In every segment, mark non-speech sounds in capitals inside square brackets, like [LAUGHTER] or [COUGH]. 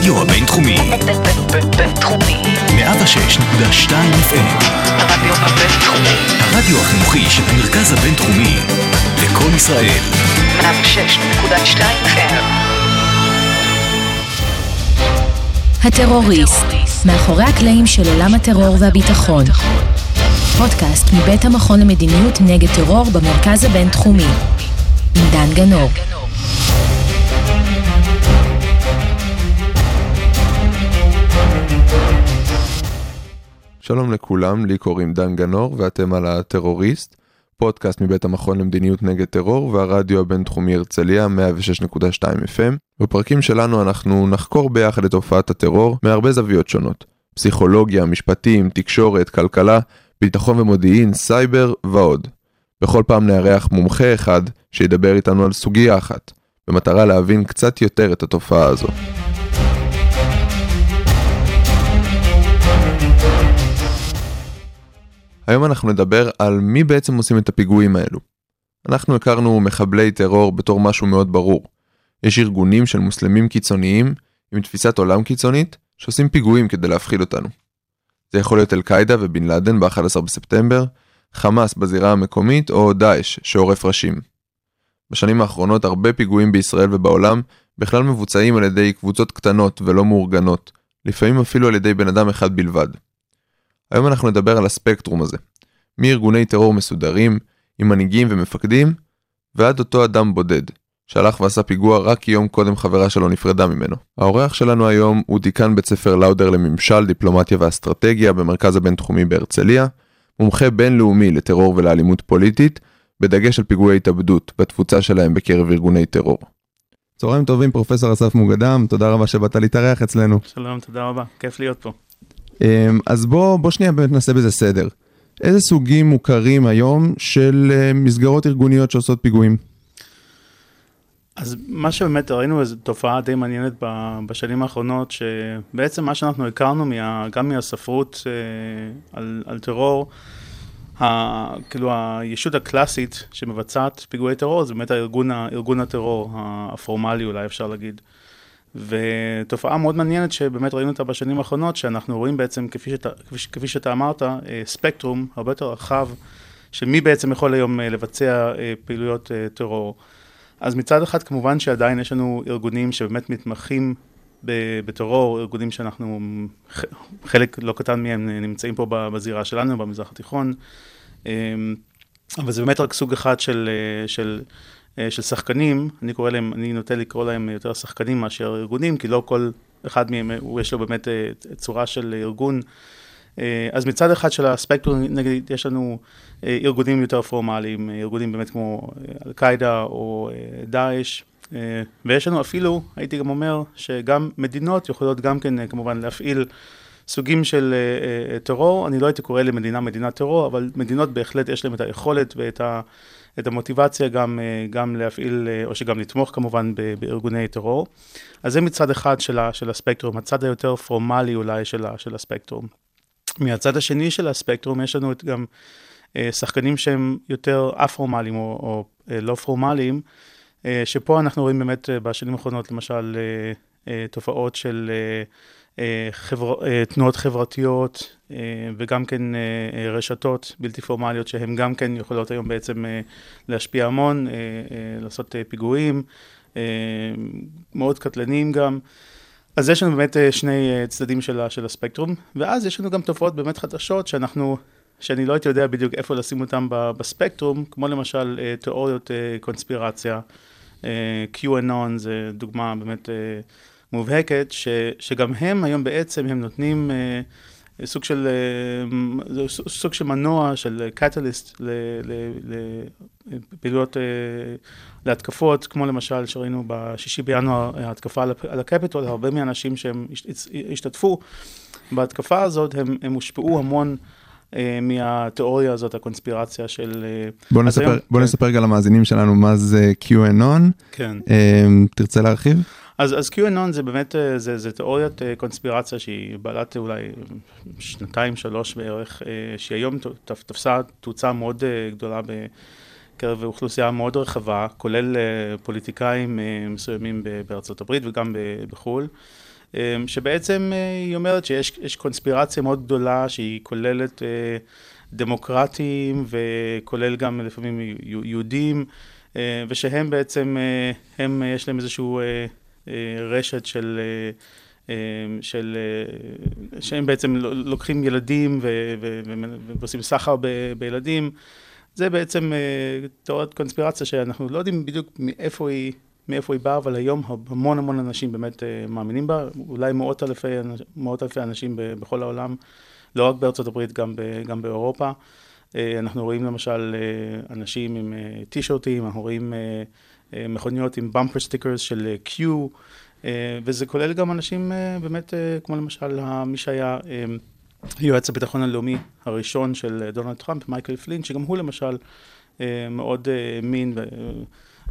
הרדיו הבינתחומי. בינתחומי. 106.2 FM. הרדיו הבינתחומי. הרדיו החינוכי של המרכז הבינתחומי. לקום ישראל. 106.2 FM. הטרוריסט, מאחורי הקלעים של עולם הטרור והביטחון. פודקאסט מבית המכון למדיניות נגד טרור במרכז הבינתחומי. עם דן גנור. שלום לכולם, לי קוראים דן גנור ואתם על הטרוריסט, פודקאסט מבית המכון למדיניות נגד טרור והרדיו הבינתחומי הרצליה 106.2 FM. בפרקים שלנו אנחנו נחקור ביחד את תופעת הטרור מהרבה זוויות שונות, פסיכולוגיה, משפטים, תקשורת, כלכלה, ביטחון ומודיעין, סייבר ועוד. בכל פעם נארח מומחה אחד שידבר איתנו על סוגיה אחת, במטרה להבין קצת יותר את התופעה הזו. היום אנחנו נדבר על מי בעצם עושים את הפיגועים האלו. אנחנו הכרנו מחבלי טרור בתור משהו מאוד ברור. יש ארגונים של מוסלמים קיצוניים עם תפיסת עולם קיצונית שעושים פיגועים כדי להפחיד אותנו. זה יכול להיות אל-קאעידה ובן לאדן ב-11 בספטמבר, חמאס בזירה המקומית או דאעש שעורף ראשים. בשנים האחרונות הרבה פיגועים בישראל ובעולם בכלל מבוצעים על ידי קבוצות קטנות ולא מאורגנות, לפעמים אפילו על ידי בן אדם אחד בלבד. היום אנחנו נדבר על הספקטרום הזה, מארגוני טרור מסודרים, עם מנהיגים ומפקדים, ועד אותו אדם בודד, שהלך ועשה פיגוע רק כי יום קודם חברה שלו נפרדה ממנו. האורח שלנו היום הוא דיקן בית ספר לאודר לממשל, דיפלומטיה ואסטרטגיה במרכז הבינתחומי בהרצליה, מומחה בינלאומי לטרור ולאלימות פוליטית, בדגש על פיגועי התאבדות והתפוצה שלהם בקרב ארגוני טרור. צהריים טובים פרופסור אסף מוגדם, תודה רבה שבאת להתארח אצלנו. שלום, תודה רבה, כיף להיות פה. אמ, אז בוא, בוא שנייה באמת נעשה בזה סדר. איזה סוגים מוכרים היום של אה, מסגרות ארגוניות שעושות פיגועים? אז מה שבאמת ראינו איזו תופעה די מעניינת בשנים האחרונות, שבעצם מה שאנחנו הכרנו מה, גם מהספרות אה, על, על טרור, ה, כאילו הישות הקלאסית שמבצעת פיגועי טרור זה באמת הארגון, ארגון הטרור הפורמלי אולי אפשר להגיד. ותופעה מאוד מעניינת שבאמת ראינו אותה בשנים האחרונות, שאנחנו רואים בעצם, כפי שאתה, כפי, כפי שאתה אמרת, אה, ספקטרום הרבה יותר רחב של מי בעצם יכול היום אה, לבצע אה, פעילויות טרור. אז מצד אחד כמובן שעדיין יש לנו ארגונים שבאמת מתמחים בטרור, ארגונים שאנחנו, חלק לא קטן מהם נמצאים פה בזירה שלנו, במזרח התיכון, אבל זה באמת רק סוג אחד של, של של שחקנים, אני קורא להם, אני נוטה לקרוא להם יותר שחקנים מאשר ארגונים, כי לא כל אחד מהם, הוא יש לו באמת אה, צורה של ארגון. אה, אז מצד אחד של הספקטרום, נגיד, יש לנו ארגונים יותר פורמליים, ארגונים באמת כמו אל-קאעידה או דאעש, ויש לנו אפילו, הייתי גם אומר, שגם מדינות יכולות גם כן כמובן להפעיל סוגים של טרור, אני לא הייתי קורא למדינה מדינת טרור, אבל מדינות בהחלט יש להן את היכולת ואת ה... את המוטיבציה גם, אה, גם להפעיל, אה, או שגם לתמוך כמובן בארגוני טרור. אז זה מצד אחד של, ה, של הספקטרום, הצד היותר פורמלי אולי של, ה, של הספקטרום. מהצד השני של הספקטרום יש לנו גם אה, שחקנים שהם יותר א-פורמליים או, או לא פורמליים, שפה אנחנו רואים באמת בשנים האחרונות למשל תופעות של חבר... אה, תנועות חברתיות אה, וגם כן רשתות בלתי פורמליות שהן גם כן יכולות היום בעצם להשפיע המון, לעשות פיגועים, מאוד קטלניים גם. אז יש לנו באמת שני צדדים של, של הספקטרום, ואז יש לנו גם תופעות באמת חדשות שאנחנו, שאני לא הייתי יודע בדיוק איפה לשים אותן בספקטרום, כמו למשל תיאוריות קונספירציה, QAnon זה דוגמה באמת מובהקת, ש, שגם הם היום בעצם, הם נותנים אה, סוג של, אה, סוג של מנוע, של קטליסט לפעילויות, אה, להתקפות, כמו למשל שראינו בשישי בינואר, ההתקפה על הקפיטול, הרבה מהאנשים שהם השתתפו בהתקפה הזאת, הם, הם הושפעו המון. Uh, מהתיאוריה הזאת, הקונספירציה של... Uh, בוא נספר, היום, בוא כן. נספר רגע למאזינים שלנו מה זה QAnon. כן. Uh, תרצה להרחיב? אז, אז QAnon זה באמת, אה, זה, זה תיאוריית אה, קונספירציה שהיא בעלת אולי שנתיים, שלוש בערך, אה, שהיא היום תפסה תאוצה מאוד גדולה בקרב אוכלוסייה מאוד רחבה, כולל פוליטיקאים מסוימים בארצות הברית וגם בחו"ל. אה, שבעצם אה, היא אומרת שיש יש קונספירציה מאוד גדולה שהיא כוללת אה, דמוקרטים וכולל גם לפעמים יהו- יהודים, אה, ושהם בעצם, הם, יש להם איזשהו אה, רשת של... של, שהם בעצם לוקחים ילדים ו- ו- ו- ועושים סחר ב- בילדים. זה בעצם תיאוריית קונספירציה שאנחנו לא יודעים בדיוק מאיפה היא, מאיפה היא באה, אבל היום המון המון אנשים באמת אה, מאמינים בה, אולי מאות אלפי, מאות אלפי אנשים בכל העולם, לא רק בארצות הברית, גם, ב- גם באירופה. אה, אנחנו רואים למשל אה, אנשים עם טישרטים, אנחנו רואים מכוניות עם bumper stickers של Q, וזה כולל גם אנשים באמת, כמו למשל מי שהיה יועץ הביטחון הלאומי הראשון של דונלד טראמפ, מייקל פלין, שגם הוא למשל מאוד האמין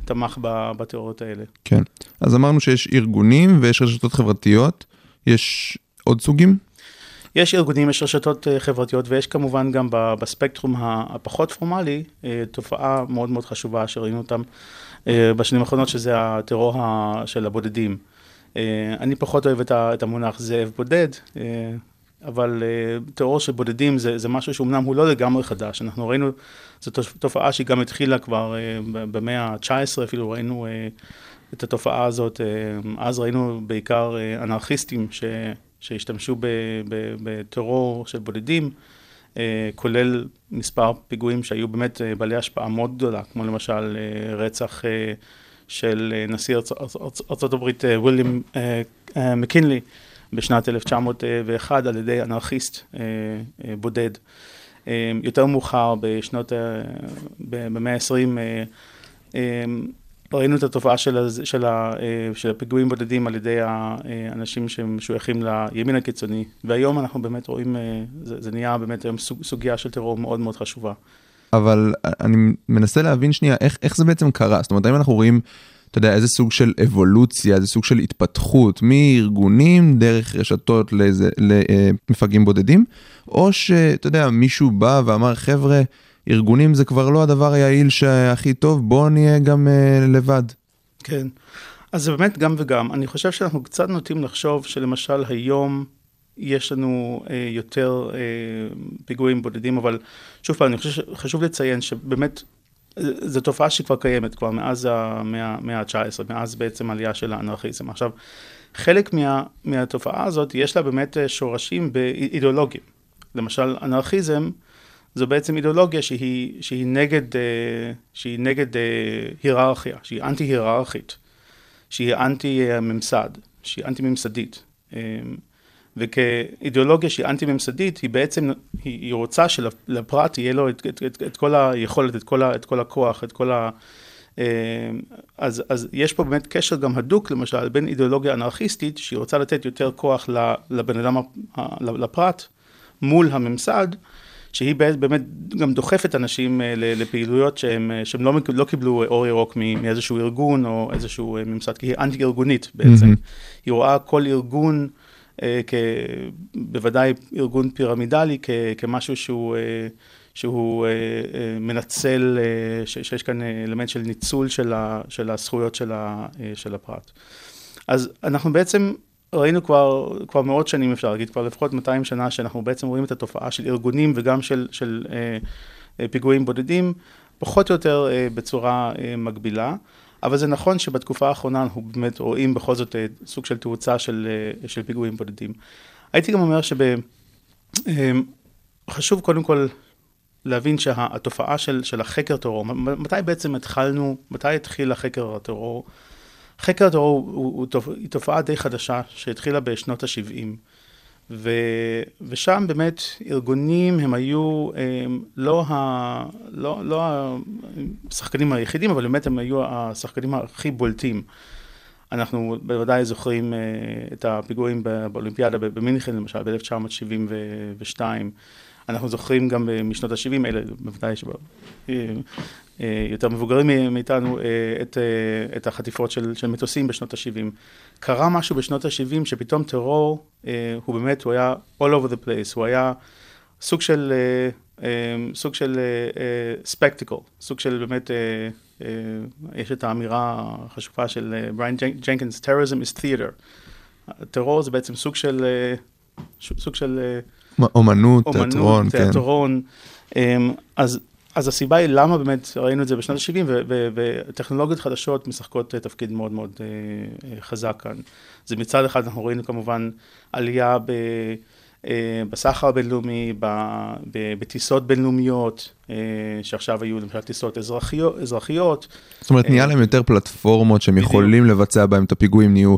ותמך ב- בתיאוריות האלה. כן. אז אמרנו שיש ארגונים ויש רשתות חברתיות, יש עוד סוגים? יש ארגונים, יש רשתות אה, חברתיות, ויש כמובן גם בספקטרום הפחות פורמלי, אה, תופעה מאוד מאוד חשובה שראינו אותם אה, בשנים האחרונות, שזה הטרור של הבודדים. אני פחות אוהב את המונח זאב בודד, אבל אה, טרור של בודדים זה, זה משהו שאומנם הוא לא לגמרי חדש. אנחנו ראינו, זו תופ- תופעה שהיא גם התחילה כבר ב- במאה ה-19, אפילו ראינו אה, את התופעה הזאת, אה, אז ראינו בעיקר אה, אנרכיסטים ש... שהשתמשו בטרור של בודדים, אה, כולל מספר פיגועים שהיו באמת אה, בעלי השפעה מאוד גדולה, כמו למשל אה, רצח אה, של אה, נשיא ארצ- ארצ- ארצות הברית וויליאם מקינלי בשנת 1901 על ידי אנרכיסט אה, אה, בודד. אה, יותר מאוחר, בשנות, במאה ה-20, אה, אה, ראינו את התופעה של, הז- של, ה, של הפיגועים בודדים על ידי האנשים שמשויכים לימין הקיצוני, והיום אנחנו באמת רואים, זה, זה נהיה באמת היום סוג, סוגיה של טרור מאוד מאוד חשובה. אבל אני מנסה להבין שנייה איך, איך זה בעצם קרה, זאת אומרת האם אנחנו רואים, אתה יודע, איזה סוג של אבולוציה, איזה סוג של התפתחות מארגונים דרך רשתות לאיזה, למפגעים בודדים, או שאתה יודע, מישהו בא ואמר חבר'ה, ארגונים זה כבר לא הדבר היעיל שהכי טוב, בואו נהיה גם uh, לבד. כן, אז זה באמת גם וגם. אני חושב שאנחנו קצת נוטים לחשוב שלמשל היום יש לנו אה, יותר אה, פיגועים בודדים, אבל שוב פעם, אני חושב שחשוב לציין שבאמת אה, זו תופעה שכבר קיימת כבר מאז המאה המאה ה-19, מאז בעצם העלייה של האנרכיזם. עכשיו, חלק מה, מהתופעה הזאת, יש לה באמת אה, שורשים באידיאולוגיים. למשל, אנרכיזם זו בעצם אידיאולוגיה שהיא, שהיא נגד, אה, שהיא נגד אה, היררכיה, שהיא אנטי-היררכית, שהיא אנטי-ממסד, שהיא אנטי-ממסדית. אה, וכאידיאולוגיה שהיא אנטי-ממסדית, היא בעצם, היא, היא רוצה שלפרט יהיה לו את, את, את, את כל היכולת, את כל, ה, את כל הכוח, את כל ה... אה, אז, אז יש פה באמת קשר גם הדוק, למשל, בין אידיאולוגיה אנרכיסטית, שהיא רוצה לתת יותר כוח לבן אדם, לפרט, מול הממסד, שהיא באמת גם דוחפת אנשים לפעילויות שהם, שהם לא, לא קיבלו אור ירוק מאיזשהו ארגון או איזשהו ממסד, כי היא אנטי-ארגונית בעצם. Mm-hmm. היא רואה כל ארגון, כ, בוודאי ארגון פירמידלי, כ, כמשהו שהוא, שהוא מנצל, שיש כאן אלמנט של ניצול של, ה, של הזכויות של, ה, של הפרט. אז אנחנו בעצם ראינו כבר, כבר מאות שנים, אפשר להגיד, כבר לפחות 200 שנה, שאנחנו בעצם רואים את התופעה של ארגונים וגם של, של אה, פיגועים בודדים, פחות או יותר אה, בצורה אה, מקבילה. אבל זה נכון שבתקופה האחרונה אנחנו באמת רואים בכל זאת אה, סוג של תאוצה של, אה, של פיגועים בודדים. הייתי גם אומר שחשוב קודם כל להבין שהתופעה של, של החקר טרור, מתי בעצם התחלנו, מתי התחיל החקר הטרור? חקר הטרור הוא, הוא, הוא, תופעה די חדשה שהתחילה בשנות ה-70, ו, ושם באמת ארגונים הם היו הם לא, ה, לא, לא השחקנים היחידים, אבל באמת הם היו השחקנים הכי בולטים. אנחנו בוודאי זוכרים את הפיגועים באולימפיאדה במינכן למשל ב-1972. אנחנו זוכרים גם משנות ה-70, אלה בוודאי שבא, יותר מבוגרים מאיתנו, את, את החטיפות של, של מטוסים בשנות ה-70. קרה משהו בשנות ה-70 שפתאום טרור, הוא באמת, הוא היה all over the place, הוא היה סוג של, סוג של ספקטיקל, סוג של באמת, יש את האמירה החשובה של בריין ג'נקינס, terrorism is theater. הטרור זה בעצם סוג של, אה, סוג של אה, אומנות, אומנות, תיאטרון, כן. תיאטרון. אמ, אז, אז הסיבה היא למה באמת ראינו את זה בשנות ה-70, וטכנולוגיות חדשות משחקות אה, תפקיד מאוד מאוד אה, אה, חזק כאן. זה מצד אחד אנחנו ראינו כמובן עלייה ב... אה, בסחר הבינלאומי, בטיסות בינלאומיות, אה, שעכשיו היו למשל טיסות אזרחיות, אזרחיות. זאת אומרת, נהיה אה, להם יותר פלטפורמות שהם בדיוק. יכולים לבצע בהם את הפיגועים, נהיו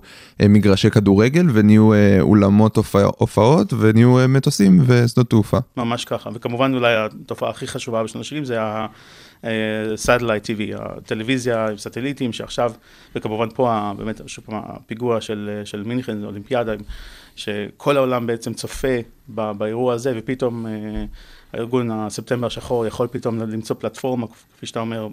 מגרשי כדורגל ונהיו אולמות הופע- הופעות ונהיו מטוסים ושדות תעופה. ממש ככה, וכמובן אולי התופעה הכי חשובה בשנות ה-70 זה ה-Satellite TV, הטלוויזיה עם סטליטים שעכשיו, וכמובן פה ה- באמת שוב פעם הפיגוע של, של מינכן, אולימפיאדה, שכל העולם בעצם צופה ב- באירוע הזה, ופתאום אה, הארגון הספטמבר השחור יכול פתאום למצוא פלטפורמה, כפי שאתה אומר,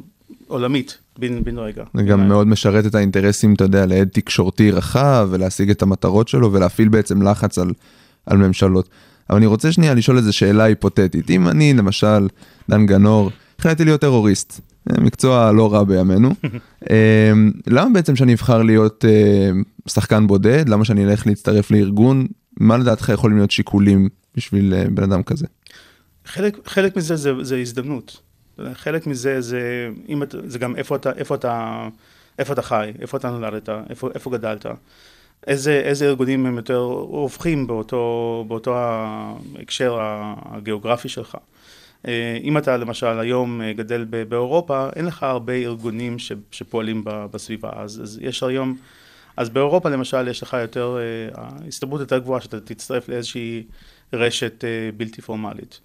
עולמית, בן, בן רגע. זה גם מאוד משרת את האינטרסים, אתה יודע, להד תקשורתי רחב ולהשיג את המטרות שלו ולהפעיל בעצם לחץ על, על ממשלות. אבל אני רוצה שנייה לשאול איזו שאלה היפותטית. אם אני, למשל, דן גנור, החלטתי להיות טרוריסט, מקצוע לא רע בימינו, [LAUGHS] אה, למה בעצם שאני אבחר להיות אה, שחקן בודד? למה שאני אלך להצטרף לארגון? מה לדעתך יכולים להיות שיקולים בשביל אה, בן אדם כזה? חלק, חלק מזה זה, זה הזדמנות. חלק מזה זה, אם אתה, זה גם איפה אתה, איפה אתה, איפה אתה חי, איפה אתה נולדת, איפה, איפה גדלת. איזה, איזה ארגונים הם יותר רווחים באותו, באותו ההקשר הגיאוגרפי שלך. אה, אם אתה למשל היום אה, גדל באירופה, אין לך הרבה ארגונים ש, שפועלים בסביבה, אז, אז יש היום, אז באירופה למשל יש לך יותר, אה, ההסתברות יותר גבוהה שאתה תצטרף לאיזושהי רשת בלתי פורמלית.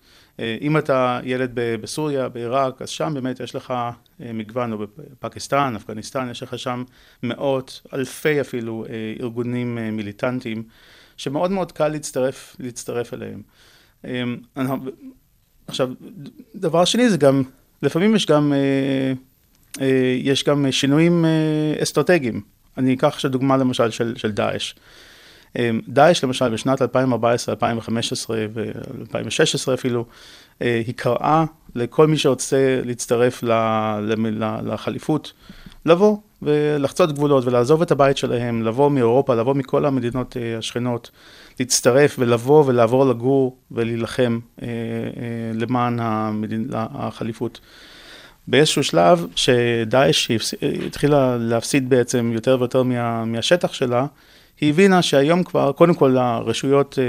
אם אתה ילד בסוריה, בעיראק, אז שם באמת יש לך מגוון, או בפקיסטן, אפגניסטן, יש לך שם מאות, אלפי אפילו ארגונים מיליטנטיים, שמאוד מאוד קל להצטרף, להצטרף אליהם. עכשיו, דבר שני זה גם, לפעמים יש גם, אה, אה, יש גם שינויים אה, אסטרטגיים. אני אקח עכשיו דוגמה למשל של, של דאעש. דאעש למשל בשנת 2014, 2015 ו-2016 אפילו, היא קראה לכל מי שרוצה להצטרף ל- ל- ל- לחליפות, לבוא ולחצות גבולות ולעזוב את הבית שלהם, לבוא מאירופה, לבוא מכל המדינות אה, השכנות, להצטרף ולבוא ולעבור לגור ולהילחם אה, אה, למען. החליפות. באיזשהו שלב שדאעש התחילה להפסיד בעצם יותר ויותר מה, מהשטח שלה, היא הבינה שהיום כבר, קודם כל הרשויות,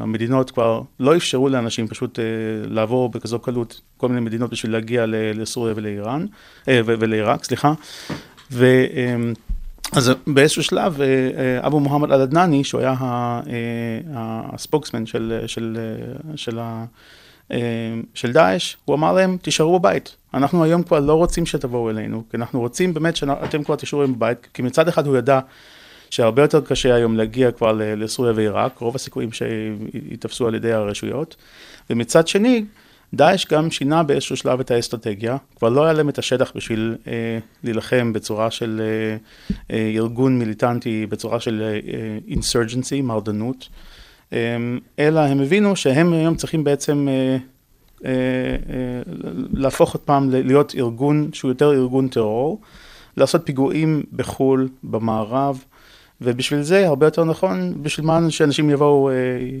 המדינות כבר לא אפשרו לאנשים פשוט לעבור בכזו קלות כל מיני מדינות בשביל להגיע לסוריה ולאיראן, ולעיראק, סליחה. ו, אה, אז באיזשהו שלב אה, אה, אבו מוחמד אל-עדנאני, שהוא היה ה- אה, הספוקסמן של, של, של, של דאעש, הוא אמר להם, תישארו בבית. אנחנו היום כבר לא רוצים שתבואו אלינו, כי אנחנו רוצים באמת שאתם כבר תישארו בבית, כי מצד אחד הוא ידע שהרבה יותר קשה היום להגיע כבר לסוריה ועיראק, רוב הסיכויים שיתפסו על ידי הרשויות, ומצד שני, דאעש גם שינה באיזשהו שלב את האסטרטגיה, כבר לא היה להם את השטח בשביל אה, להילחם בצורה של אה, אה, ארגון מיליטנטי, בצורה של אה, אינסרג'נסי, מרדנות, אה, אלא הם הבינו שהם היום צריכים בעצם אה, אה, אה, להפוך עוד פעם להיות ארגון שהוא יותר ארגון טרור, לעשות פיגועים בחו"ל, במערב, ובשביל זה הרבה יותר נכון, בשביל מה שאנשים יבואו, אה,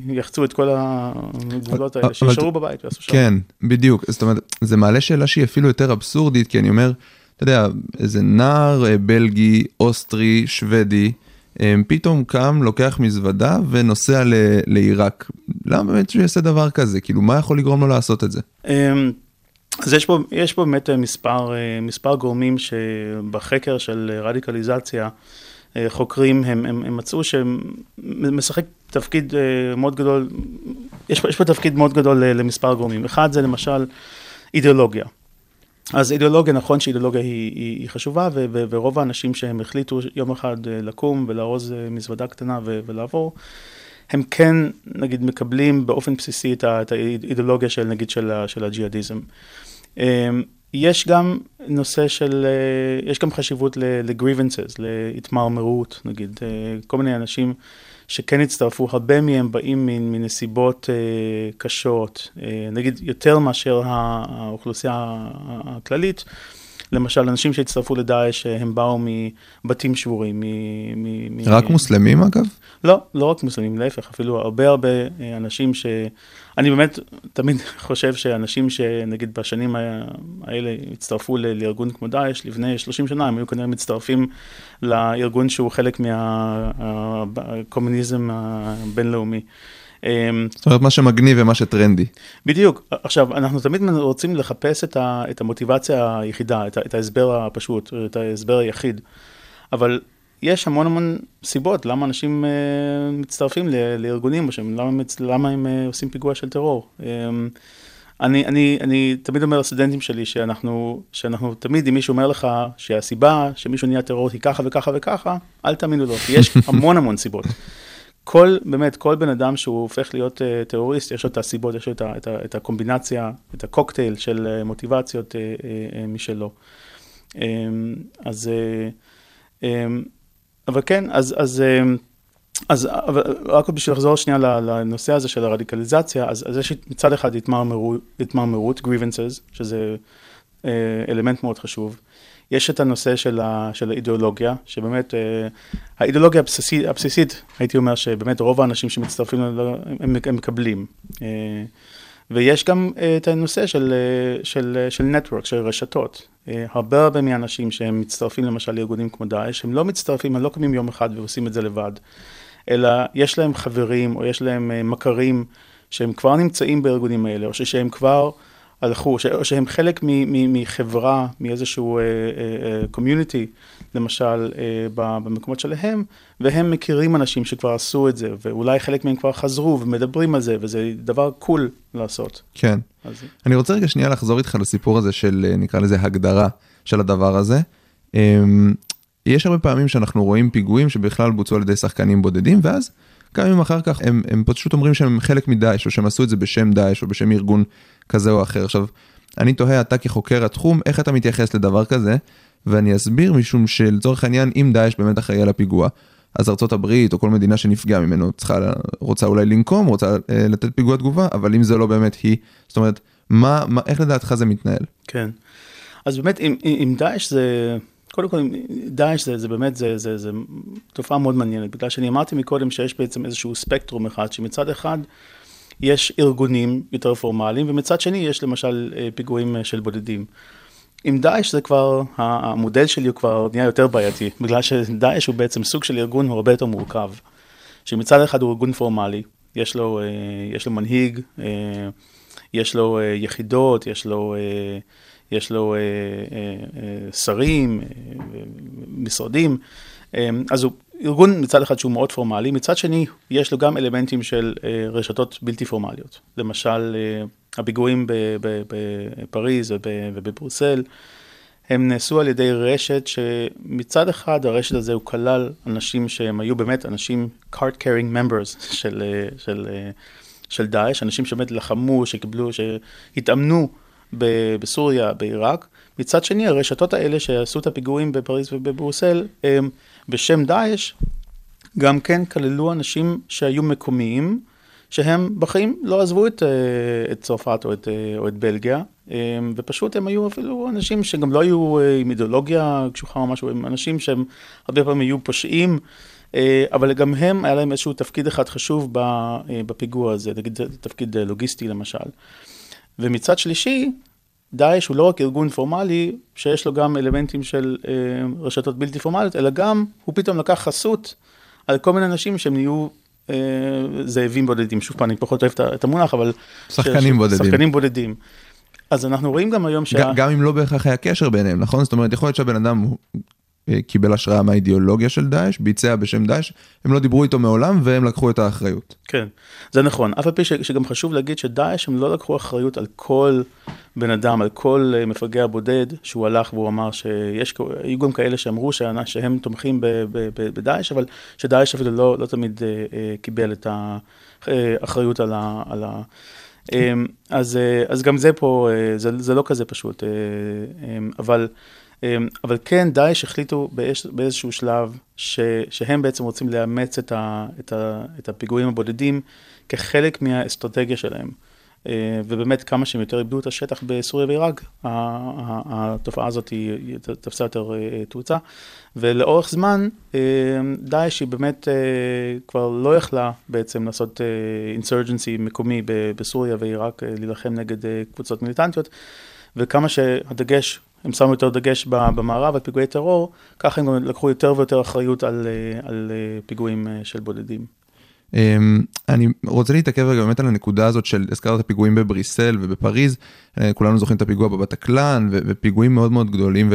יחצו את כל הגבולות האלה, שישארו בבית ויעשו שם. כן, בדיוק. זאת אומרת, זה מעלה שאלה שהיא אפילו יותר אבסורדית, כי אני אומר, אתה יודע, איזה נער אה, בלגי, אוסטרי, שוודי, אה, פתאום קם, לוקח מזוודה ונוסע לעיראק. למה באמת שהוא יעשה דבר כזה? כאילו, מה יכול לגרום לו לעשות את זה? אמ, אז יש פה, יש פה באמת מספר, מספר גורמים שבחקר של רדיקליזציה, חוקרים, הם, הם, הם מצאו שמשחק תפקיד אה, מאוד גדול, יש יש פה תפקיד מאוד גדול ל- למספר גורמים. אחד זה למשל אידיאולוגיה. אז אידיאולוגיה, נכון שאידיאולוגיה היא, היא, היא חשובה, ו, ו, ורוב האנשים שהם החליטו יום אחד אה, לקום ולארוז אה, מזוודה קטנה ו, ולעבור, הם כן, נגיד, מקבלים באופן בסיסי את האידיאולוגיה של, נגיד, של, של הג'יהאדיזם. יש גם נושא של, אה, יש גם חשיבות ל-grievances, להתמרמרות, נגיד, אה, כל מיני אנשים שכן הצטרפו, הרבה מהם באים מנסיבות אה, קשות, נגיד יותר מאשר האוכלוסייה הכללית. למשל, אנשים שהצטרפו לדאעש, אה, הם באו מבתים שבורים, מ... מ, מ רק מוסלמים אגב? לא, לא רק מוסלמים, להפך, אפילו הרבה הרבה אה, אנשים ש... אני באמת תמיד [LAUGHS] חושב שאנשים שנגיד בשנים האלה הצטרפו לארגון כמו דאעש, לפני 30 שנה הם היו כנראה מצטרפים לארגון שהוא חלק מהקומוניזם הבינלאומי. אמ, זאת אומרת, מה שמגניב ומה שטרנדי. בדיוק. עכשיו, אנחנו תמיד רוצים לחפש את, ה, את המוטיבציה היחידה, את, את ההסבר הפשוט, את ההסבר היחיד. אבל יש המון המון סיבות למה אנשים uh, מצטרפים ל, לארגונים, שהם, למה, למה הם uh, עושים פיגוע של טרור. Um, אני, אני, אני תמיד אומר לסטודנטים שלי שאנחנו, שאנחנו תמיד, אם מישהו אומר לך שהסיבה שמישהו נהיה טרור היא ככה וככה וככה, אל תאמינו לו, כי יש [LAUGHS] המון המון סיבות. כל, באמת, כל בן אדם שהוא הופך להיות uh, טרוריסט, יש לו את הסיבות, יש לו את, את, את הקומבינציה, את הקוקטייל של uh, מוטיבציות uh, משלו. Um, אז, um, אבל כן, אז, אז, um, אז אבל, רק בשביל לחזור שנייה לנושא הזה של הרדיקליזציה, אז, אז יש מצד אחד התמרמרות, grievances, שזה אלמנט מאוד חשוב. יש את הנושא של, ה, של האידיאולוגיה, שבאמת, אה, האידיאולוגיה הבסיסית, הבסיסית, הייתי אומר שבאמת רוב האנשים שמצטרפים, הם, הם מקבלים. אה, ויש גם אה, את הנושא של, של, של נטוורק, של רשתות. הרבה הרבה מהאנשים שהם מצטרפים למשל לארגונים כמו דאעש, הם לא מצטרפים, הם לא קמים יום אחד ועושים את זה לבד, אלא יש להם חברים או יש להם מכרים שהם כבר נמצאים בארגונים האלה, או שהם כבר... הלכו, או שהם חלק מחברה, מאיזשהו קומיוניטי, uh, uh, למשל, uh, במקומות שלהם, והם מכירים אנשים שכבר עשו את זה, ואולי חלק מהם כבר חזרו ומדברים על זה, וזה דבר קול לעשות. כן. אז... אני רוצה רגע שנייה לחזור איתך לסיפור הזה של, אה, נקרא לזה, הגדרה של הדבר הזה. Um, יש הרבה פעמים שאנחנו רואים פיגועים שבכלל בוצעו על ידי שחקנים בודדים, ואז גם אם אחר כך הם, הם פשוט אומרים שהם חלק מדאעש, או שהם עשו את זה בשם דאעש, או בשם ארגון כזה או אחר. עכשיו, אני תוהה, אתה כחוקר התחום, איך אתה מתייחס לדבר כזה? ואני אסביר משום שלצורך העניין, אם דאעש באמת אחראי על הפיגוע, אז ארצות הברית או כל מדינה שנפגעה ממנו צריכה, רוצה אולי לנקום, רוצה אה, לתת פיגוע תגובה, אבל אם זה לא באמת היא, זאת אומרת, מה, מה, איך לדעתך זה מתנהל? כן. אז באמת, אם, אם דאעש זה... קודם כל, דאעש זה, זה באמת, זה, זה, זה תופעה מאוד מעניינת, בגלל שאני אמרתי מקודם שיש בעצם איזשהו ספקטרום אחד, שמצד אחד יש ארגונים יותר פורמליים, ומצד שני יש למשל אה, פיגועים אה, של בודדים. עם דאעש זה כבר, המודל שלי הוא כבר נהיה יותר בעייתי, בגלל שדאעש הוא בעצם סוג של ארגון הוא הרבה יותר מורכב. שמצד אחד הוא ארגון פורמלי, יש לו, אה, יש לו מנהיג, יש לו יחידות, יש לו... יש לו שרים, משרדים, אז הוא ארגון מצד אחד שהוא מאוד פורמלי, מצד שני יש לו גם אלמנטים של רשתות בלתי פורמליות. למשל, הפיגועים בפריז ובברוסל, הם נעשו על ידי רשת שמצד אחד הרשת הזה הוא כלל אנשים שהם היו באמת אנשים card carrying members [LAUGHS] של, של, של דאעש, אנשים שבאמת לחמו, שקיבלו, שהתאמנו בסוריה, בעיראק. מצד שני, הרשתות האלה שעשו את הפיגועים בפריז ובברוסל, הם, בשם דאעש, גם כן כללו אנשים שהיו מקומיים, שהם בחיים לא עזבו את, אה, את צרפת או את, אה, או את בלגיה, ופשוט הם היו אפילו אנשים שגם לא היו אה, עם אידיאולוגיה קשוחה או משהו, הם אנשים שהם הרבה פעמים היו פושעים. אבל גם הם, היה להם איזשהו תפקיד אחד חשוב בפיגוע הזה, נגיד תפקיד לוגיסטי למשל. ומצד שלישי, דאעש הוא לא רק ארגון פורמלי, שיש לו גם אלמנטים של אה, רשתות בלתי פורמליות, אלא גם הוא פתאום לקח חסות על כל מיני אנשים שהם נהיו אה, זאבים בודדים. שוב פעם, אני פחות אוהב את המונח, אבל... שחקנים ש... בודדים. שחקנים בודדים. אז אנחנו רואים גם היום שה... גם אם לא בהכרח היה קשר ביניהם, נכון? זאת אומרת, יכול להיות שהבן אדם קיבל השראה מהאידיאולוגיה של דאעש, ביצע בשם דאעש, הם לא דיברו איתו מעולם והם לקחו את האחריות. כן, זה נכון. אף על פי שגם חשוב להגיד שדאעש הם לא לקחו אחריות על כל בן אדם, על כל אה, מפגע בודד שהוא הלך והוא אמר שיש, היו גם כאלה שאמרו שהם תומכים בדאעש, אבל שדאעש אפילו לא, לא תמיד אה, קיבל את האחריות על ה... על ה אז, אז גם זה פה, זה, זה לא כזה פשוט, אבל... אמ, אבל כן, דאעש החליטו באיזשהו שלב ש, שהם בעצם רוצים לאמץ את, ה, את, ה, את הפיגועים הבודדים כחלק מהאסטרטגיה שלהם. אה, ובאמת כמה שהם יותר איבדו את השטח בסוריה ועיראק, התופעה הזאת תפסה יותר אה, תאוצה. ולאורך זמן, אה, דאעש היא באמת כבר לא יכלה בעצם לעשות אינסרג'נסי מקומי בסוריה ועיראק, להילחם נגד קבוצות מיליטנטיות, וכמה שהדגש, הם שמו יותר דגש במערב על פיגועי טרור, ככה הם גם לקחו יותר ויותר אחריות על, אה, על אה, פיגועים אה, של בודדים. אמ, אני רוצה להתעכב רגע באמת על הנקודה הזאת של הזכרת פיגועים בבריסל ובפריז, כולנו זוכרים את הפיגוע בבטקלן ופיגועים מאוד מאוד גדולים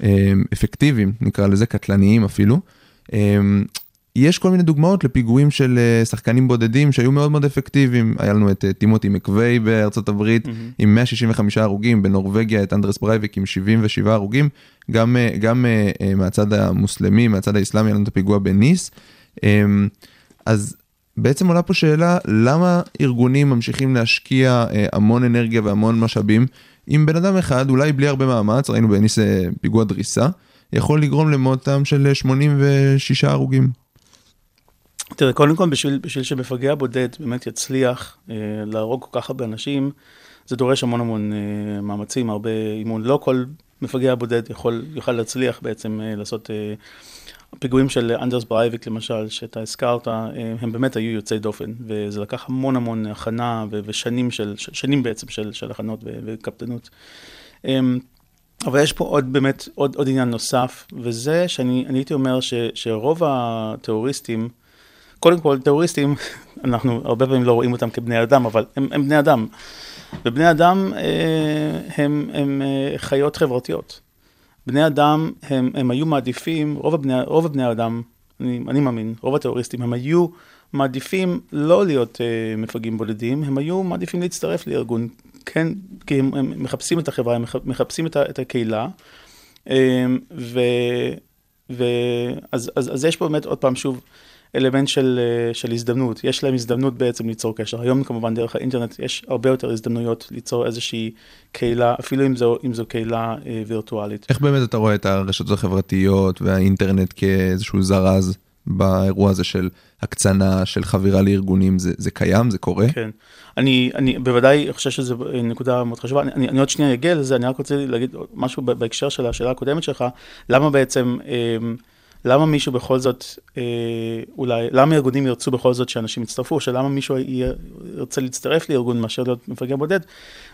ואפקטיביים, נקרא לזה קטלניים אפילו. יש כל מיני דוגמאות לפיגועים של אה, שחקנים בודדים שהיו מאוד מאוד אפקטיביים, היה לנו את אה, טימותי מקווי בארצות הברית עם 165 הרוגים, בנורבגיה את אנדרס ברייביק עם 77 הרוגים, גם, אה, גם מהצד המוסלמי, מהצד האסלאמי, היה לנו את הפיגוע בניס. אמ, אז בעצם עולה פה שאלה, למה ארגונים ממשיכים להשקיע המון אנרגיה והמון משאבים, אם בן אדם אחד, אולי בלי הרבה מאמץ, ראינו בניס פיגוע דריסה, יכול לגרום למותם של אה, 86 הרוגים. תראה, קודם כל, בשביל, בשביל שמפגע בודד באמת יצליח אה, להרוג כל כך הרבה אנשים, זה דורש המון המון אה, מאמצים, הרבה אימון. לא כל מפגע בודד יכול, יוכל להצליח בעצם אה, לעשות... אה, הפיגועים של אנדרס ברייביק למשל, שאתה הזכרת, אה, הם באמת היו יוצאי דופן, וזה לקח המון המון הכנה ושנים של, שנים בעצם של, של הכנות וקפדנות. אמ, אבל יש פה עוד באמת, עוד, עוד עניין נוסף, וזה שאני אני הייתי אומר ש, שרוב הטרוריסטים, קודם כל, טרוריסטים, [LAUGHS] אנחנו הרבה פעמים לא רואים אותם כבני אדם, אבל הם, הם בני אדם. ובני אדם אה, הם, הם אה, חיות חברתיות. בני אדם, הם, הם היו מעדיפים, רוב הבני, רוב הבני אדם, אני, אני מאמין, רוב הטרוריסטים, הם היו מעדיפים לא להיות אה, מפגעים בודדים, הם היו מעדיפים להצטרף לארגון, כן, כי הם, הם מחפשים את החברה, הם מח- מחפשים את, ה, את הקהילה. אה, ו, ו, אז, אז, אז יש פה באמת עוד פעם שוב אלמנט של, אה, של הזדמנות, יש להם הזדמנות בעצם ליצור קשר. היום כמובן דרך האינטרנט יש הרבה יותר הזדמנויות ליצור איזושהי קהילה, אפילו אם זו, אם זו קהילה אה, וירטואלית. איך באמת אתה רואה את הרשתות החברתיות והאינטרנט כאיזשהו זרז באירוע הזה של הקצנה, של חבירה לארגונים, זה, זה קיים, זה קורה? כן. אני, אני בוודאי חושב שזו נקודה מאוד חשובה. אני, אני עוד שנייה אגיע לזה, אני רק רוצה להגיד משהו בהקשר של השאלה הקודמת שלך, למה בעצם, אה, למה מישהו בכל זאת, אה, אולי, למה ארגונים ירצו בכל זאת שאנשים יצטרפו, שלמה מישהו ירצה להצטרף לארגון מאשר להיות מפגע בודד,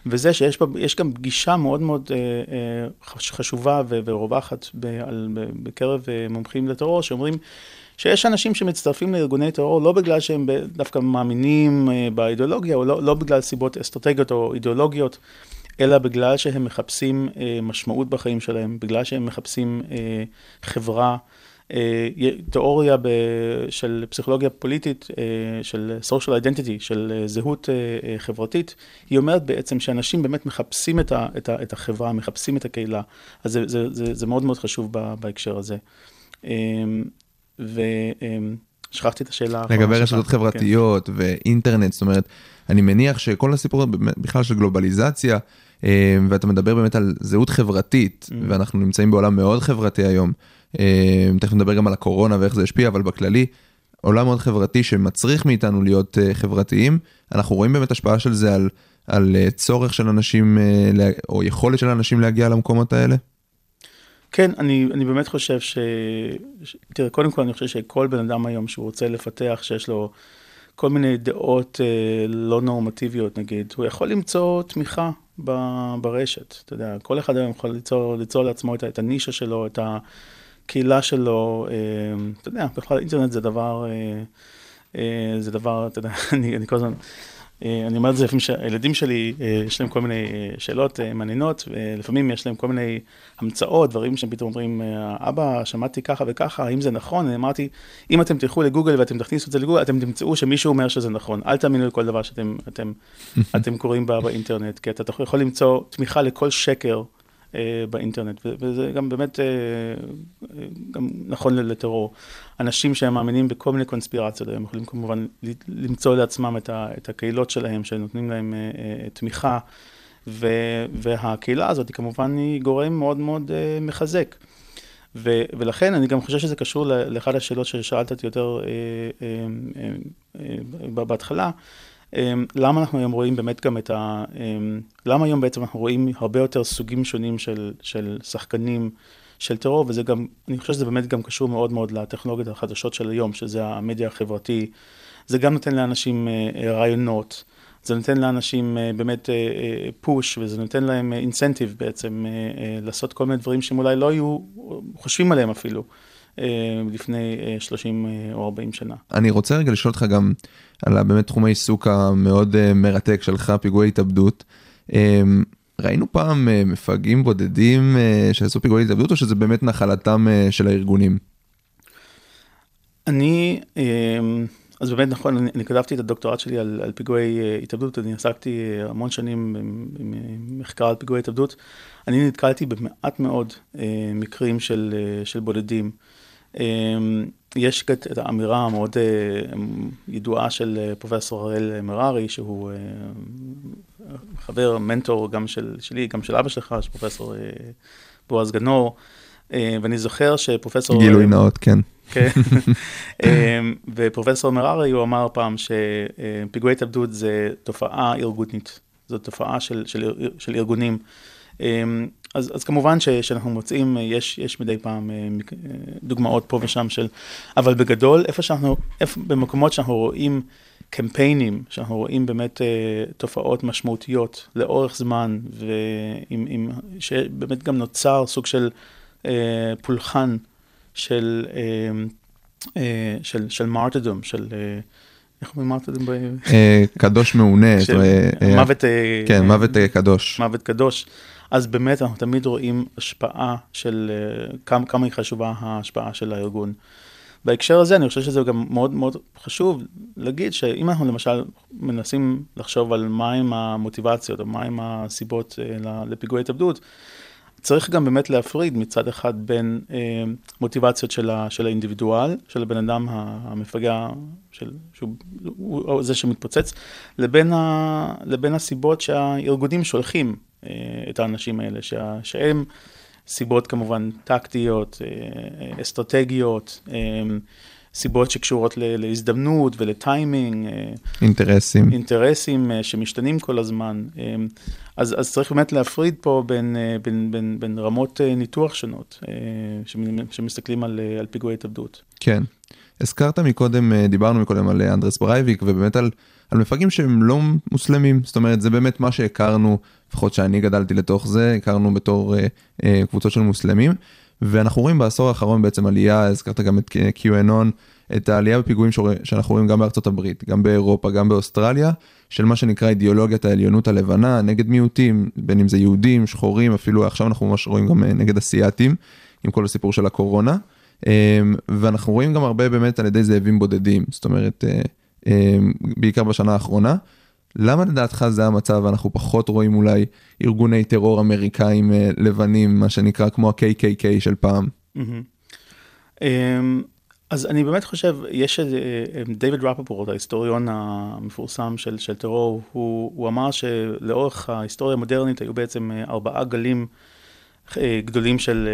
וזה שיש גם גישה מאוד מאוד אה, אה, חש- חשובה ורווחת בקרב אה, מומחים לטרור, שאומרים שיש אנשים שמצטרפים לארגוני טרור לא בגלל שהם דווקא מאמינים אה, באידיאולוגיה, או לא, לא בגלל סיבות אסטרטגיות או אידיאולוגיות, אלא בגלל שהם מחפשים אה, משמעות בחיים שלהם, בגלל שהם מחפשים אה, חברה. אה, תיאוריה של פסיכולוגיה פוליטית, אה, של social identity, של אה, זהות חברתית, היא אומרת בעצם שאנשים באמת מחפשים את, ה, את, ה, את החברה, מחפשים את הקהילה. אז זה, זה, זה, זה מאוד מאוד חשוב בהקשר הזה. ושכחתי את השאלה האחרונה לגבי. רשתות כן. חברתיות ואינטרנט, זאת אומרת, אני מניח שכל הסיפור בכלל של גלובליזציה, ואתה מדבר באמת על זהות חברתית, Mm. ואנחנו נמצאים בעולם מאוד חברתי היום, תכף נדבר גם על הקורונה ואיך זה השפיע, אבל בכללי, עולם מאוד חברתי שמצריך מאיתנו להיות אה, חברתיים, אנחנו רואים באמת השפעה של זה על, על אה, צורך של אנשים, אה, או יכולת של אנשים להגיע למקומות האלה? כן, אני, אני באמת חושב ש... ש... תראה, קודם כל אני חושב שכל בן אדם היום שהוא רוצה לפתח, שיש לו כל מיני דעות אה, לא נורמטיביות נגיד, הוא יכול למצוא תמיכה ב... ברשת, אתה יודע, כל אחד היום יכול ליצור, ליצור לעצמו את, ה- את הנישה שלו, את הקהילה שלו, אה, אתה יודע, בכלל אינטרנט זה דבר, אה, אה, זה דבר, אתה יודע, [LAUGHS] אני, אני כל הזמן... אה, אני אומר את זה לפעמים שהילדים שלי, יש להם כל מיני שאלות מעניינות, ולפעמים יש להם כל מיני המצאות, דברים שהם פתאום אומרים, אבא, שמעתי ככה וככה, האם זה נכון? אני אמרתי, אם אתם תלכו לגוגל ואתם תכניסו את זה לגוגל, אתם תמצאו שמישהו אומר שזה נכון. אל תאמינו לכל דבר שאתם אתם, [LAUGHS] אתם קוראים בא, באינטרנט, כי אתה יכול למצוא תמיכה לכל שקר באינטרנט, ו- וזה גם באמת אה, אה, גם נכון לטרור. אנשים שהם מאמינים בכל מיני קונספירציות, הם יכולים כמובן למצוא לעצמם את, את הקהילות שלהם, שנותנים להם אה, אה, תמיכה, והקהילה הזאת היא כמובן היא גורם מאוד מאוד אה, מחזק. ו, ולכן אני גם חושב שזה קשור לאחת השאלות ששאלת אותי יותר אה, אה, אה, אה, בהתחלה, למה אנחנו היום רואים באמת גם את ה... אמ, למה היום בעצם אנחנו רואים הרבה יותר סוגים שונים של, של שחקנים של טרור, וזה גם, אני חושב שזה באמת גם קשור מאוד מאוד לטכנולוגיות החדשות של היום, שזה המדיה החברתי. זה גם נותן לאנשים אה, אה, רעיונות, זה נותן לאנשים אה, באמת פוש, וזה נותן להם אינסנטיב בעצם לעשות כל מיני דברים שהם אולי לא היו חושבים עליהם אפילו. לפני 30 או 40 שנה. אני רוצה רגע לשאול אותך גם על באמת תחום העיסוק המאוד מרתק שלך, פיגועי התאבדות. ראינו פעם מפגעים בודדים שעשו פיגועי התאבדות, או שזה באמת נחלתם של הארגונים? אני, אז באמת נכון, אני, אני כתבתי את הדוקטורט שלי על, על פיגועי התאבדות, אני עסקתי המון שנים במחקר על פיגועי התאבדות. אני נתקלתי במעט מאוד מקרים של, של בודדים. Um, יש את האמירה המאוד uh, ידועה של uh, פרופסור הראל מררי, שהוא uh, חבר, מנטור גם של, שלי, גם של אבא שלך, של פרופסור בועז גנור. אה, ואני זוכר שפרופסור... גילוי נאות, כן. כן. [LAUGHS] אה, ופרופסור מררי, הוא אמר פעם שפיגועי התאבדות זה תופעה ארגונית, זו תופעה של, של, של ארגונים. אה, אז, אז כמובן ש, שאנחנו מוצאים, יש, יש מדי פעם דוגמאות פה ושם של, אבל בגדול, איפה שאנחנו, איפה, במקומות שאנחנו רואים קמפיינים, שאנחנו רואים באמת תופעות משמעותיות לאורך זמן, ושבאמת גם נוצר סוג של אה, פולחן של, אה, אה, של, של מרטדום, של... איך אומרים מרטדום? קדוש מעונה. מוות... כן, מוות קדוש. מוות קדוש. אז באמת אנחנו תמיד רואים השפעה של כמה, כמה היא חשובה ההשפעה של הארגון. בהקשר הזה אני חושב שזה גם מאוד מאוד חשוב להגיד שאם אנחנו למשל מנסים לחשוב על מהם המוטיבציות או מהם הסיבות לפיגועי התאבדות, צריך גם באמת להפריד מצד אחד בין אה, מוטיבציות של, ה, של האינדיבידואל, של הבן אדם המפגע, של, שהוא הוא, זה שמתפוצץ, לבין, ה, לבין הסיבות שהארגונים שולחים אה, את האנשים האלה, שה, שהם סיבות כמובן טקטיות, אה, אסטרטגיות. אה, סיבות שקשורות להזדמנות ולטיימינג. אה, אינטרסים. אינטרסים אה, שמשתנים כל הזמן. אה, אז, אז צריך באמת להפריד פה בין, בין, בין, בין רמות ניתוח שונות, שמסתכלים על, על פיגועי התאבדות. כן. הזכרת מקודם, דיברנו מקודם על אנדרס ברייביק, ובאמת על, על מפגעים שהם לא מוסלמים, זאת אומרת, זה באמת מה שהכרנו, לפחות שאני גדלתי לתוך זה, הכרנו בתור אה, קבוצות של מוסלמים. ואנחנו רואים בעשור האחרון בעצם עלייה, הזכרת גם את QAnon, את העלייה בפיגועים שאנחנו רואים גם בארצות הברית, גם באירופה, גם באוסטרליה, של מה שנקרא אידיאולוגיית העליונות הלבנה, נגד מיעוטים, בין אם זה יהודים, שחורים, אפילו עכשיו אנחנו ממש רואים גם אה, נגד אסייתים, עם כל הסיפור של הקורונה. אמ, ואנחנו רואים גם הרבה באמת על ידי זאבים בודדים, זאת אומרת, אה, בעיקר בשנה האחרונה. למה לדעתך זה המצב אנחנו פחות רואים אולי ארגוני טרור אמריקאים אה, לבנים מה שנקרא כמו ה-KKK של פעם? אמ, אז אני באמת חושב, יש דיוויד רפפורט, ההיסטוריון המפורסם של, של טרור, הוא, הוא אמר שלאורך ההיסטוריה המודרנית היו בעצם אה, ארבעה גלים גדולים של,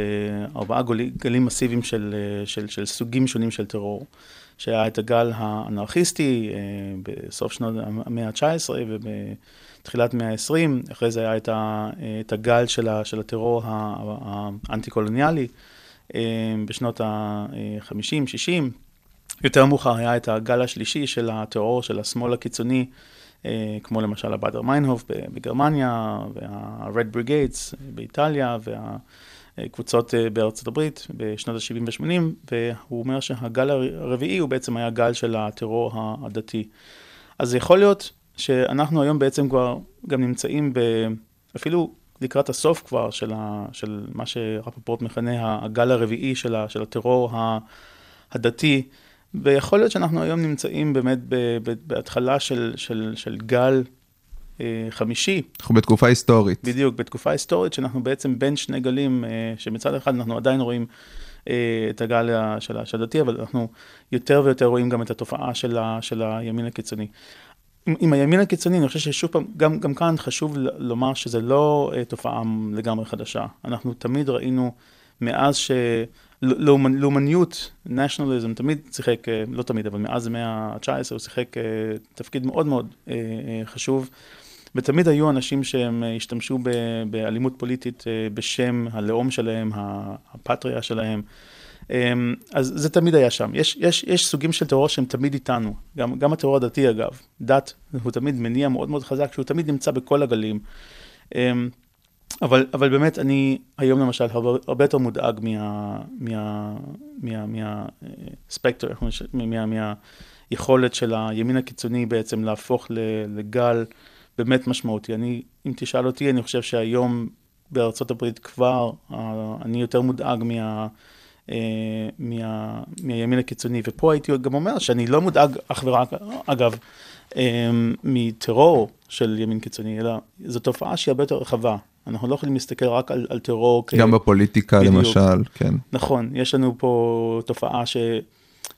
ארבעה גלים מסיביים של, של, של סוגים שונים של טרור. שהיה את הגל האנרכיסטי אה, בסוף שנות המאה ה-19 ובתחילת המאה ה-20, אחרי זה היה את, ה, את הגל של, ה, של הטרור האנטי-קולוניאלי אה, בשנות ה-50, 60. יותר מאוחר היה את הגל השלישי של הטרור של השמאל הקיצוני, אה, כמו למשל הבאדר מיינהוף בגרמניה, וה-Red Brigades באיטליה, וה... קבוצות אה, בארצות הברית בשנות ה-70 ו-80, והוא אומר שהגל הרביעי הוא בעצם היה גל של הטרור הדתי. אז יכול להיות שאנחנו היום בעצם כבר גם נמצאים ב... אפילו לקראת הסוף כבר של, ה, של מה שרפפורט מכנה הגל הרביעי של, ה, של הטרור הדתי, ויכול להיות שאנחנו היום נמצאים באמת בהתחלה של, של, של גל אה, חמישי. אנחנו בתקופה היסטורית. בדיוק, בתקופה היסטורית שאנחנו בעצם בין שני גלים, אה, שמצד אחד אנחנו עדיין רואים אה, את הגל של הדתי, אבל אנחנו יותר ויותר רואים גם את התופעה של, ה, של הימין הקיצוני. עם הימין הקיצוני, אני חושב ששוב פעם, גם, גם כאן חשוב לומר שזה לא תופעה לגמרי חדשה. אנחנו תמיד ראינו, מאז ש... לאומניות, nationalism, תמיד שיחק, אה, לא תמיד, אבל מאז המאה ה-19 הוא שיחק אה, תפקיד מאוד מאוד אה, חשוב. ותמיד היו אנשים שהם השתמשו באלימות פוליטית בשם הלאום שלהם, הפטריה שלהם. אמ, אז זה תמיד היה שם. יש, יש, יש סוגים של טרור שהם תמיד איתנו, גם, גם הטרור הדתי אגב. דת הוא תמיד מניע מאוד מאוד חזק, שהוא תמיד נמצא בכל הגלים. אבל, אבל באמת, אני היום למשל הרבה, הרבה יותר מודאג מה... מה... מה... מה... ספקטר, מה... מה... מהיכולת של הימין הקיצוני בעצם להפוך לגל באמת משמעותי. אני, אם תשאל אותי, אני חושב שהיום בארצות הברית כבר, אה, אני יותר מודאג מה... אה, מה, מהימין הקיצוני, ופה הייתי גם אומר שאני לא מודאג אך ורק, אגב, אה, מטרור של ימין קיצוני, אלא זו תופעה שהיא הרבה יותר רחבה. אנחנו לא יכולים להסתכל רק על, על טרור. כ- גם בפוליטיקה בדיוק. למשל, כן. נכון, יש לנו פה תופעה ש,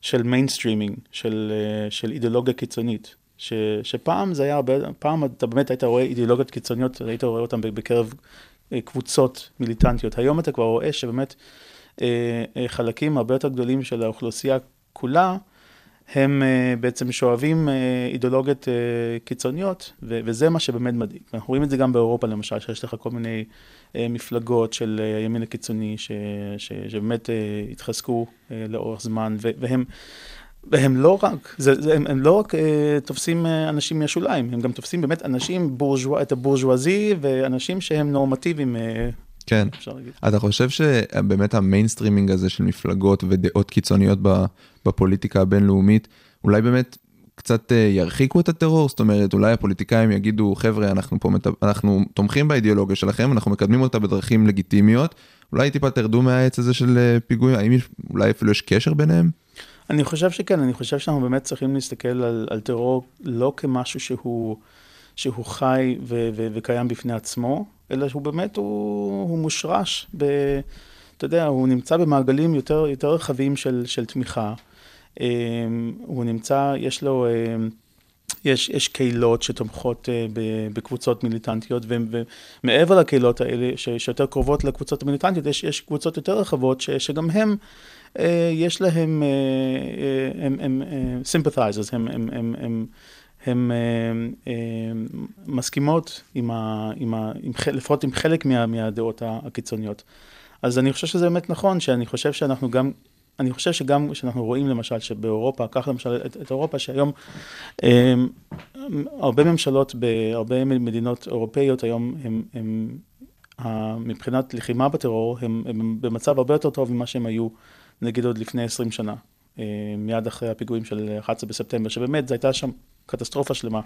של mainstreaming, של, אה, של אידיאולוגיה קיצונית. ש, שפעם זה היה פעם אתה באמת היית רואה אידיאולוגיות קיצוניות, היית רואה אותן בקרב אה, קבוצות מיליטנטיות. היום אתה כבר רואה שבאמת אה, חלקים הרבה יותר גדולים של האוכלוסייה כולה, הם אה, בעצם שואבים אה, אידיאולוגיות אה, קיצוניות, וזה מה שבאמת מדאיג. אנחנו רואים את זה גם באירופה למשל, שיש לך כל מיני מפלגות של הימין הקיצוני, שבאמת התחזקו לאורך זמן, והם... והם לא רק, זה, זה, הם, הם לא רק תופסים אנשים מהשוליים, הם גם תופסים באמת אנשים, בורז'וא, את הבורז'ואזי, ואנשים שהם נורמטיביים, כן. אפשר להגיד. אתה חושב שבאמת ה mainstreaming הזה של מפלגות ודעות קיצוניות בפוליטיקה הבינלאומית, אולי באמת קצת אה, ירחיקו את הטרור? זאת אומרת, אולי הפוליטיקאים יגידו, חבר'ה, אנחנו פה, מת- אנחנו תומכים באידיאולוגיה שלכם, אנחנו מקדמים אותה בדרכים לגיטימיות, אולי טיפה תרדו מהעץ הזה של אה, פיגועים, האם יש, אולי אפילו יש קשר ביניהם? אני חושב שכן, אני חושב שאנחנו באמת צריכים להסתכל על, על טרור לא כמשהו שהוא, שהוא חי ו, ו, וקיים בפני עצמו, אלא שהוא באמת, הוא, הוא מושרש, ב, אתה יודע, הוא נמצא במעגלים יותר, יותר רחבים של, של תמיכה. אמ, הוא נמצא, יש לו, אמ, יש, יש קהילות שתומכות אה, בקבוצות מיליטנטיות, ומעבר לקהילות האלה, ש- שיותר קרובות לקבוצות המיליטנטיות, יש, יש קבוצות יותר רחבות, ש- שגם הם, אה, יש להם, אה, אה, הם, הם, הם sympathizers, הם, הם, הם, הם, הם אה, אה, מסכימות עם ה, עם ה, עם, לפחות עם חלק מה, מהדעות הקיצוניות. אז אני חושב שזה באמת נכון, שאני חושב שאנחנו גם, אני חושב שגם כשאנחנו רואים למשל שבאירופה, קח למשל את, את אירופה, שהיום אה, הרבה ממשלות בהרבה מדינות אירופאיות היום, הם, הם, ה- מבחינת לחימה בטרור, הם, הם במצב הרבה יותר טוב ממה שהם היו, נגיד עוד לפני 20 שנה, מיד אחרי הפיגועים של 11 בספטמבר, שבאמת זו הייתה שם קטסטרופה שלמה.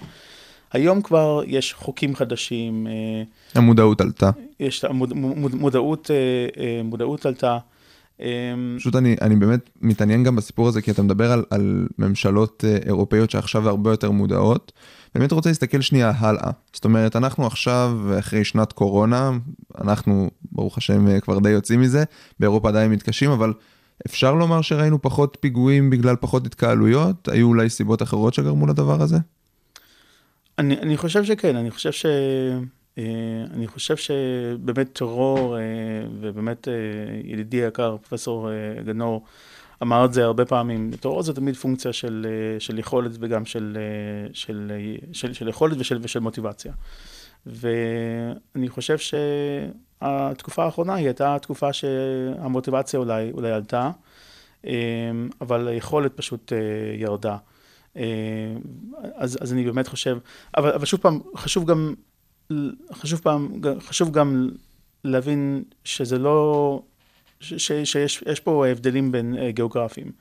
היום כבר יש חוקים חדשים, אה, המודעות עלתה. יש מוד, מוד, מודעות, אה, אה, מודעות עלתה. פשוט אני, אני באמת מתעניין גם בסיפור הזה, כי אתה מדבר על, על ממשלות אירופאיות שעכשיו הרבה יותר מודעות. באמת רוצה להסתכל שנייה הלאה. זאת אומרת, אנחנו עכשיו, אחרי שנת קורונה, אנחנו, ברוך השם, כבר די יוצאים מזה, באירופה עדיין מתקשים, אבל אפשר לומר שראינו פחות פיגועים בגלל פחות התקהלויות? היו אולי סיבות אחרות שגרמו לדבר הזה? אני, אני חושב שכן, אני חושב ש... אה, אני חושב שבאמת טרור, אה, ובאמת אה, ידידי היקר, פרופסור גנור, אמר את זה הרבה פעמים, טרור זה תמיד פונקציה של, של יכולת וגם של, של, של, של יכולת ושל, ושל מוטיבציה. ואני חושב שהתקופה האחרונה היא הייתה תקופה שהמוטיבציה אולי, אולי עלתה, אה, אבל היכולת פשוט אה, ירדה. אה, אז, אז אני באמת חושב, אבל, אבל שוב פעם, חשוב גם, חשוב פעם, חשוב גם להבין שזה לא, ש, ש, שיש יש פה הבדלים בין אה, גיאוגרפיים.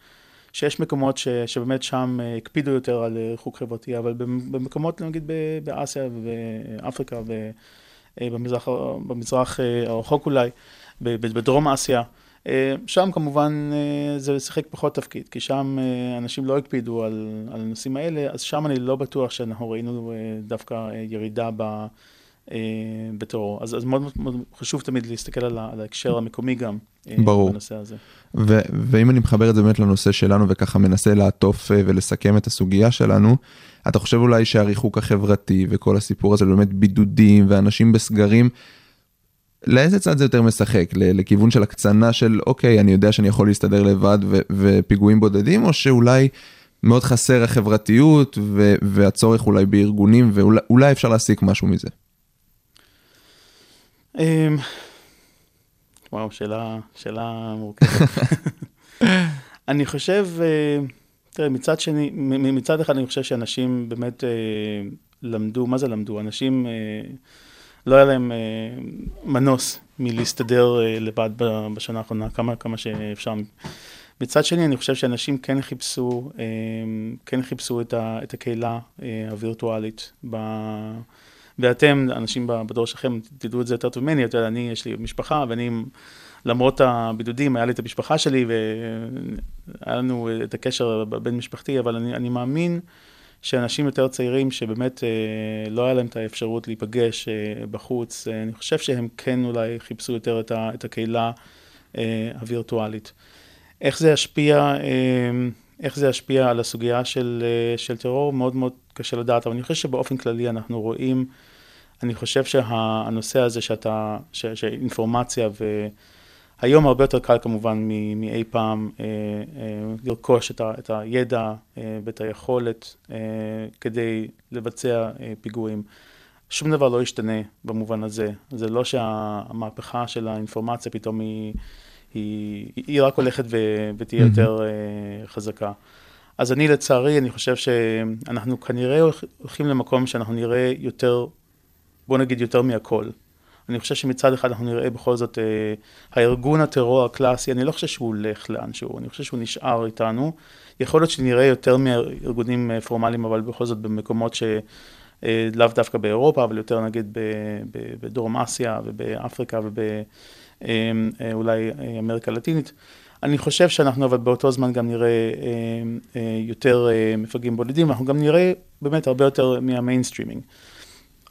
שיש מקומות ש, שבאמת שם הקפידו יותר על ריחוק חברתי, אבל במ- במקומות, נגיד באסיה ובאפריקה ובמזרח במזרח אה, הרחוק אולי, בדרום אסיה, אה, שם כמובן אה, זה שיחק פחות תפקיד, כי שם אה, אנשים לא הקפידו על, על הנושאים האלה, אז שם אני לא בטוח שאנחנו ראינו אה, דווקא אה, ירידה ב, אה, בטרור. אז, אז מאוד, מאוד חשוב תמיד להסתכל על, על ההקשר המקומי גם אה, ברור. בנושא הזה. ו- ואם אני מחבר את זה באמת לנושא שלנו וככה מנסה לעטוף אה, ולסכם את הסוגיה שלנו, אתה חושב אולי שהריחוק החברתי וכל הסיפור הזה באמת בידודים ואנשים בסגרים, לאיזה צד זה יותר משחק? לכיוון של הקצנה של אוקיי, אני יודע שאני יכול להסתדר לבד ו- ופיגועים בודדים, או שאולי מאוד חסר החברתיות ו- והצורך אולי בארגונים, ואולי אולי אפשר להסיק משהו מזה? אמ, וואו, שאלה, שאלה מורכבת. [LAUGHS] אני חושב, אה, תראה, מצד שני, מצד אחד אני חושב שאנשים באמת אה, למדו, מה זה למדו? אנשים, אה, לא היה להם מנוס מלהסתדר לבד בשנה האחרונה, כמה, כמה שאפשר. מצד שני, אני חושב שאנשים כן חיפשו, כן חיפשו את, ה, את הקהילה הווירטואלית. ב... ואתם, אנשים בדור שלכם, תדעו את זה יותר טוב ממני, אתה יודע, אני, יש לי משפחה, ואני, למרות הבידודים, היה לי את המשפחה שלי, והיה לנו את הקשר הבין משפחתי, אבל אני, אני מאמין שאנשים יותר צעירים, שבאמת אה, לא היה להם את האפשרות להיפגש אה, בחוץ, אה, אני חושב שהם כן אולי חיפשו יותר את, ה, את הקהילה הווירטואלית. איך זה ישפיע, איך זה ישפיע על הסוגיה של, של טרור, מאוד מאוד קשה לדעת, אבל אני חושב שבאופן כללי אנחנו רואים, אני חושב שהנושא הזה שאתה, ש, שאינפורמציה, והיום הרבה יותר קל כמובן מאי פעם אה, אה, לרכוש את, ה, את הידע אה, ואת היכולת אה, כדי לבצע אה, פיגועים. שום דבר לא ישתנה במובן הזה. זה לא שהמהפכה של האינפורמציה פתאום היא, היא, היא רק הולכת ו, ותהיה. יותר אה, חזקה. אז אני לצערי, אני חושב שאנחנו כנראה הולכ- הולכים למקום שאנחנו נראה יותר, בוא נגיד יותר מהכל. אני חושב שמצד אחד אנחנו נראה בכל זאת, אה, הארגון הטרור הקלאסי, אני לא חושב שהוא הולך לאנשהו, אני חושב שהוא נשאר איתנו. יכול להיות שנראה יותר מארגונים אה, פורמליים, אבל בכל זאת במקומות ש... אה, לאו דווקא באירופה, אבל יותר נגיד ב- ב- בדרום אסיה ובאפריקה ובאולי אמריקה הלטינית. אני חושב שאנחנו אבל באותו זמן גם נראה אה, אה, יותר אה, מפגעים בודדים, ואנחנו גם נראה באמת הרבה יותר מה mainstreaming.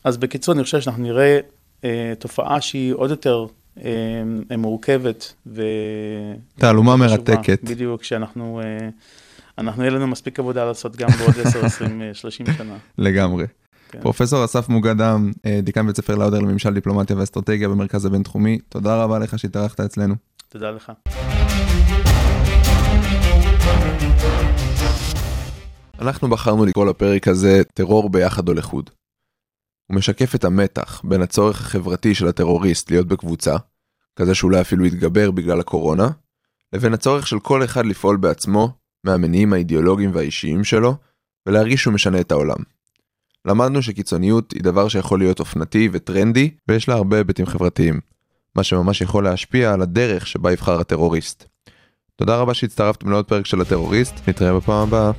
אז בקיצור, אני חושב שאנחנו נראה אה, תופעה שהיא עוד יותר אה, מורכבת ו... תעלומה. מרתקת. בדיוק, שאנחנו, אה, אנחנו, יהיה לנו מספיק עבודה לעשות גם בעוד [LAUGHS] 10, 20, אה, 30 שנה. לגמרי. כן. פרופסור אסף מוגדם, אה, דיקן בית ספר לאודר לממשל דיפלומטיה ואסטרטגיה במרכז הבינתחומי, תודה רבה לך שהתארחת אצלנו. תודה לך. אנחנו בחרנו לקרוא לפרק הזה טרור ביחד או לחוד. הוא משקף את המתח בין הצורך החברתי של הטרוריסט להיות בקבוצה, כזה שאולי אפילו יתגבר בגלל הקורונה, לבין הצורך של כל אחד לפעול בעצמו, מהמניעים האידיאולוגיים והאישיים שלו, ולהרגיש שהוא משנה את העולם. למדנו שקיצוניות היא דבר שיכול להיות אופנתי וטרנדי, ויש לה הרבה היבטים חברתיים, מה שממש יכול להשפיע על הדרך שבה יבחר הטרוריסט. תודה רבה שהצטרפתם לעוד פרק של הטרוריסט, נתראה בפעם הבאה.